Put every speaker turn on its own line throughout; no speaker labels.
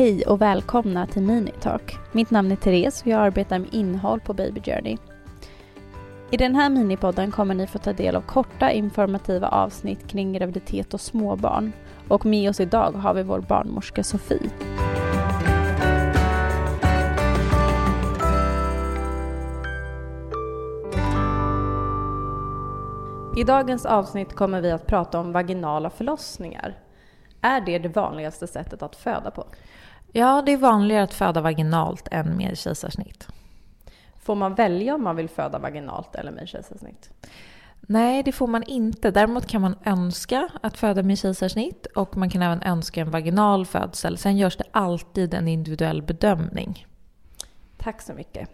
Hej och välkomna till Minitalk. Mitt namn är Therese och jag arbetar med innehåll på Baby Journey. I den här minipodden kommer ni få ta del av korta informativa avsnitt kring graviditet och småbarn. Och med oss idag har vi vår barnmorska Sofie. I dagens avsnitt kommer vi att prata om vaginala förlossningar. Är det det vanligaste sättet att föda på?
Ja, det är vanligare att föda vaginalt än med kejsarsnitt.
Får man välja om man vill föda vaginalt eller med kejsarsnitt?
Nej, det får man inte. Däremot kan man önska att föda med kejsarsnitt och man kan även önska en vaginal födsel. Sen görs det alltid en individuell bedömning.
Tack så mycket.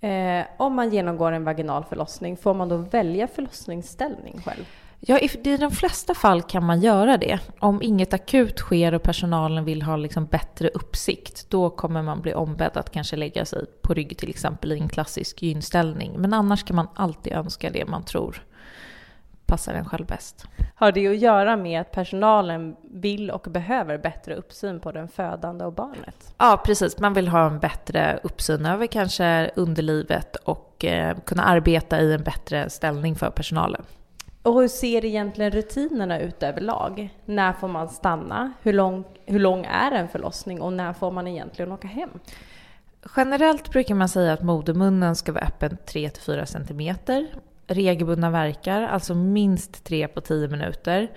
Eh, om man genomgår en vaginal förlossning, får man då välja förlossningsställning själv?
Ja, i de flesta fall kan man göra det. Om inget akut sker och personalen vill ha liksom bättre uppsikt, då kommer man bli ombedd att kanske lägga sig på rygg till exempel i en klassisk gynställning. Men annars kan man alltid önska det man tror passar en själv bäst.
Har det att göra med att personalen vill och behöver bättre uppsyn på den födande och barnet?
Ja, precis. Man vill ha en bättre uppsyn över kanske underlivet och eh, kunna arbeta i en bättre ställning för personalen.
Och hur ser egentligen rutinerna ut överlag? När får man stanna? Hur lång, hur lång är en förlossning och när får man egentligen åka hem?
Generellt brukar man säga att modermunnen ska vara öppen 3-4 cm. Regelbundna verkar, alltså minst 3 på 10 minuter.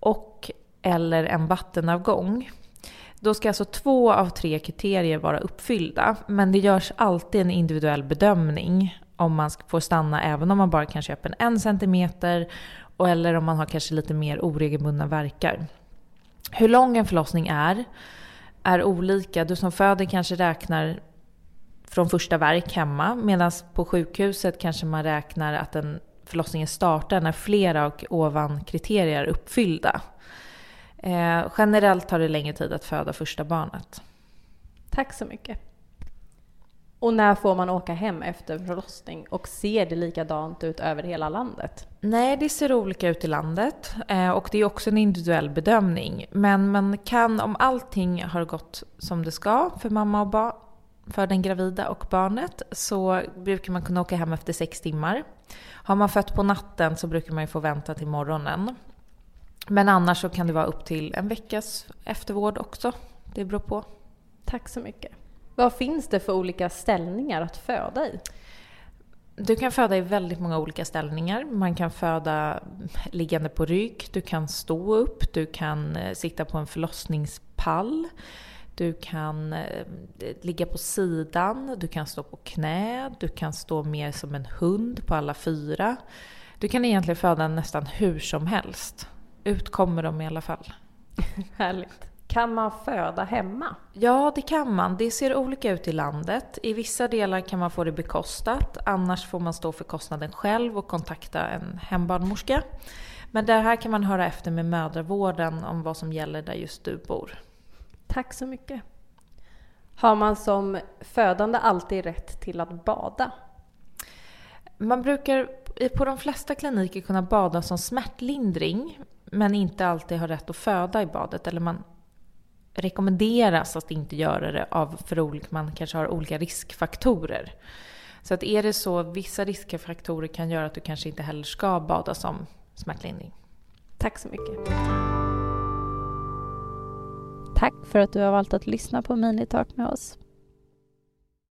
Och eller en vattenavgång. Då ska alltså två av tre kriterier vara uppfyllda. Men det görs alltid en individuell bedömning om man får stanna även om man bara kan köpa en en centimeter och eller om man har kanske lite mer oregelbundna verkar. Hur lång en förlossning är, är olika. Du som föder kanske räknar från första verk hemma medan på sjukhuset kanske man räknar att en förlossningen startar när flera och ovan kriterier är uppfyllda. Eh, generellt tar det längre tid att föda första barnet.
Tack så mycket. Och när får man åka hem efter förlossning? Och ser det likadant ut över hela landet?
Nej, det ser olika ut i landet. Eh, och det är också en individuell bedömning. Men man kan, om allting har gått som det ska för mamma och barn, för den gravida och barnet, så brukar man kunna åka hem efter sex timmar. Har man fött på natten så brukar man ju få vänta till morgonen. Men annars så kan det vara upp till en veckas eftervård också. Det beror på.
Tack så mycket. Vad finns det för olika ställningar att föda i?
Du kan föda i väldigt många olika ställningar. Man kan föda liggande på rygg, du kan stå upp, du kan eh, sitta på en förlossningspall. Du kan eh, ligga på sidan, du kan stå på knä, du kan stå mer som en hund på alla fyra. Du kan egentligen föda nästan hur som helst. Ut kommer de i alla fall.
Härligt. Kan man föda hemma?
Ja, det kan man. Det ser olika ut i landet. I vissa delar kan man få det bekostat. Annars får man stå för kostnaden själv och kontakta en hembarnmorska. Men det här kan man höra efter med mödravården om vad som gäller där just du bor.
Tack så mycket. Har man som födande alltid rätt till att bada?
Man brukar på de flesta kliniker kunna bada som smärtlindring men inte alltid ha rätt att föda i badet. Eller man rekommenderas att inte göra det av för olika, man kanske har olika riskfaktorer. Så att är det så, vissa riskfaktorer kan göra att du kanske inte heller ska bada som smärtlindring.
Tack så mycket. Tack för att du har valt att lyssna på Minitalk med oss.